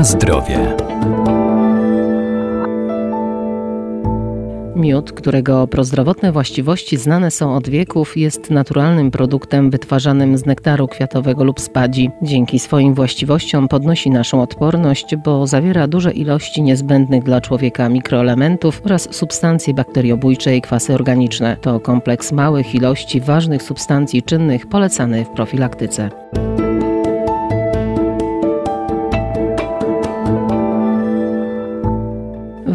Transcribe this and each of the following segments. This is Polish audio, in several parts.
Na zdrowie. Miód, którego prozdrowotne właściwości znane są od wieków, jest naturalnym produktem wytwarzanym z nektaru kwiatowego lub spadzi. Dzięki swoim właściwościom podnosi naszą odporność, bo zawiera duże ilości niezbędnych dla człowieka mikroelementów oraz substancje bakteriobójcze i kwasy organiczne. To kompleks małych ilości ważnych substancji czynnych polecany w profilaktyce.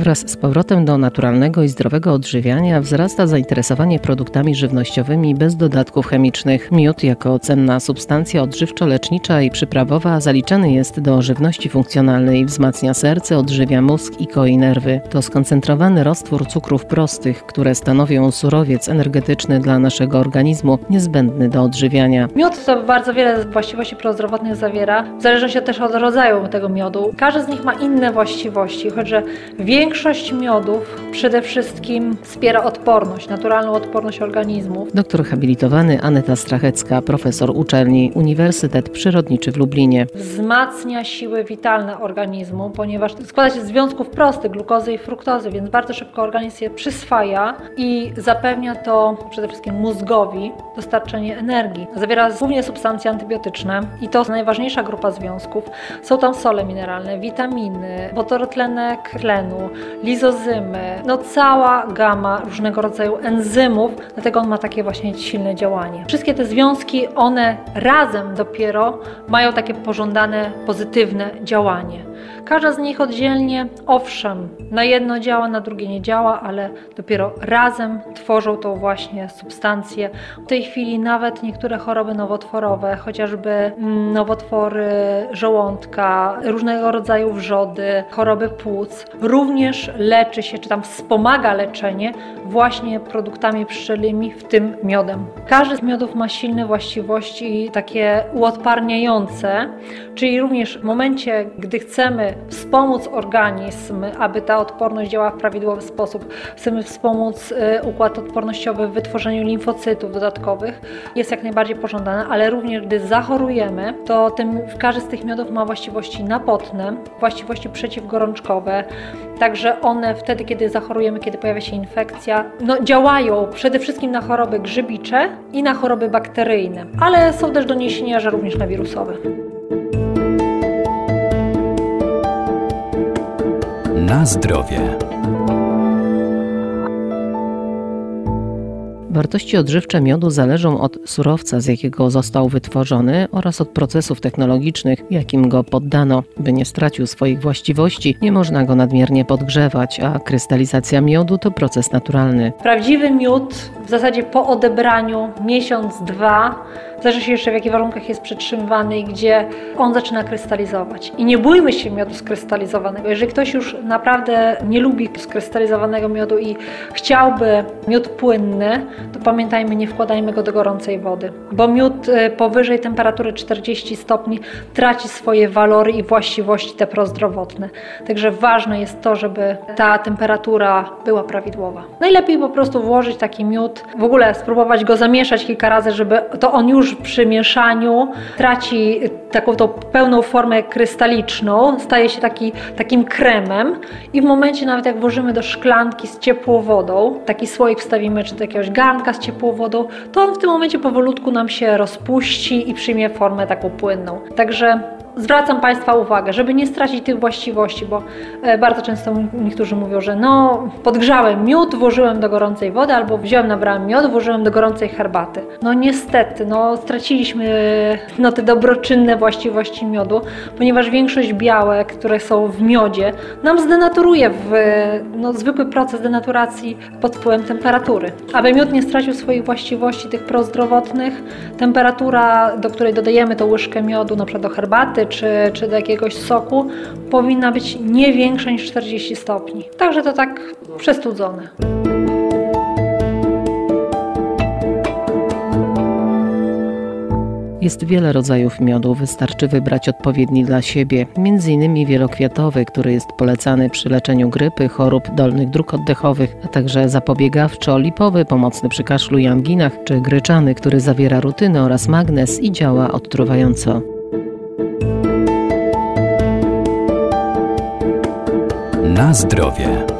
Wraz z powrotem do naturalnego i zdrowego odżywiania wzrasta zainteresowanie produktami żywnościowymi bez dodatków chemicznych. Miód jako cenna substancja odżywczo-lecznicza i przyprawowa zaliczany jest do żywności funkcjonalnej, wzmacnia serce, odżywia mózg i koi nerwy. To skoncentrowany roztwór cukrów prostych, które stanowią surowiec energetyczny dla naszego organizmu, niezbędny do odżywiania. Miód to bardzo wiele właściwości prozdrowotnych zawiera, w zależności też od rodzaju tego miodu. Każdy z nich ma inne właściwości, choć że większość Większość miodów przede wszystkim wspiera odporność, naturalną odporność organizmu. Doktor habilitowany Aneta Strachecka, profesor uczelni Uniwersytet Przyrodniczy w Lublinie. Wzmacnia siły witalne organizmu, ponieważ składa się z związków prostych, glukozy i fruktozy, więc bardzo szybko organizm je przyswaja i zapewnia to przede wszystkim mózgowi dostarczenie energii. Zawiera głównie substancje antybiotyczne i to najważniejsza grupa związków. Są tam sole mineralne, witaminy, wodorotlenek tlenu, lizozymy, no cała gama różnego rodzaju enzymów, dlatego on ma takie właśnie silne działanie. Wszystkie te związki, one razem dopiero mają takie pożądane, pozytywne działanie. Każda z nich oddzielnie, owszem, na jedno działa, na drugie nie działa, ale dopiero razem tworzą tą właśnie substancję. W tej chwili nawet niektóre choroby nowotworowe, chociażby mm, nowotwory żołądka, różnego rodzaju wrzody, choroby płuc, również leczy się, czy tam wspomaga leczenie właśnie produktami pszczelimi, w tym miodem. Każdy z miodów ma silne właściwości takie uodparniające, czyli również w momencie, gdy chcemy wspomóc organizm, aby ta odporność działała w prawidłowy sposób, chcemy wspomóc y, układ odpornościowy w wytworzeniu limfocytów dodatkowych, jest jak najbardziej pożądane, ale również gdy zachorujemy, to tym, każdy z tych miodów ma właściwości napotne, właściwości przeciwgorączkowe, także one wtedy, kiedy zachorujemy, kiedy pojawia się infekcja, no, działają przede wszystkim na choroby grzybicze i na choroby bakteryjne, ale są też doniesienia, że również na wirusowe. Na zdrowie. Wartości odżywcze miodu zależą od surowca, z jakiego został wytworzony oraz od procesów technologicznych, jakim go poddano. By nie stracił swoich właściwości, nie można go nadmiernie podgrzewać, a krystalizacja miodu to proces naturalny. Prawdziwy miód w zasadzie po odebraniu miesiąc, dwa Zależy się jeszcze w jakich warunkach jest przetrzymywany i gdzie on zaczyna krystalizować. I nie bójmy się miodu skrystalizowanego. Jeżeli ktoś już naprawdę nie lubi skrystalizowanego miodu i chciałby miód płynny, to pamiętajmy, nie wkładajmy go do gorącej wody, bo miód y, powyżej temperatury 40 stopni traci swoje walory i właściwości te prozdrowotne. Także ważne jest to, żeby ta temperatura była prawidłowa. Najlepiej po prostu włożyć taki miód, w ogóle spróbować go zamieszać kilka razy, żeby to on już przy mieszaniu traci taką tą pełną formę krystaliczną, staje się taki, takim kremem i w momencie nawet jak włożymy do szklanki z ciepłą wodą, taki słoik wstawimy czy do jakiegoś garnka z ciepłą wodą, to on w tym momencie powolutku nam się rozpuści i przyjmie formę taką płynną. Także zwracam Państwa uwagę, żeby nie stracić tych właściwości, bo e, bardzo często niektórzy mówią, że no podgrzałem miód, włożyłem do gorącej wody, albo wziąłem, nabrałem miód, włożyłem do gorącej herbaty. No niestety, no straciliśmy no, te dobroczynne właściwości miodu, ponieważ większość białek, które są w miodzie, nam zdenaturuje w no, zwykły proces denaturacji pod wpływem temperatury. Aby miód nie stracił swoich właściwości tych prozdrowotnych, temperatura, do której dodajemy tą łyżkę miodu, na przykład do herbaty, czy, czy do jakiegoś soku powinna być nie większa niż 40 stopni. Także to tak przestudzone. Jest wiele rodzajów miodu, wystarczy wybrać odpowiedni dla siebie, m.in. wielokwiatowy, który jest polecany przy leczeniu grypy, chorób dolnych dróg oddechowych, a także zapobiegawczo-lipowy, pomocny przy kaszlu i anginach, czy gryczany, który zawiera rutynę oraz magnez i działa odtruwająco. Na zdrowie.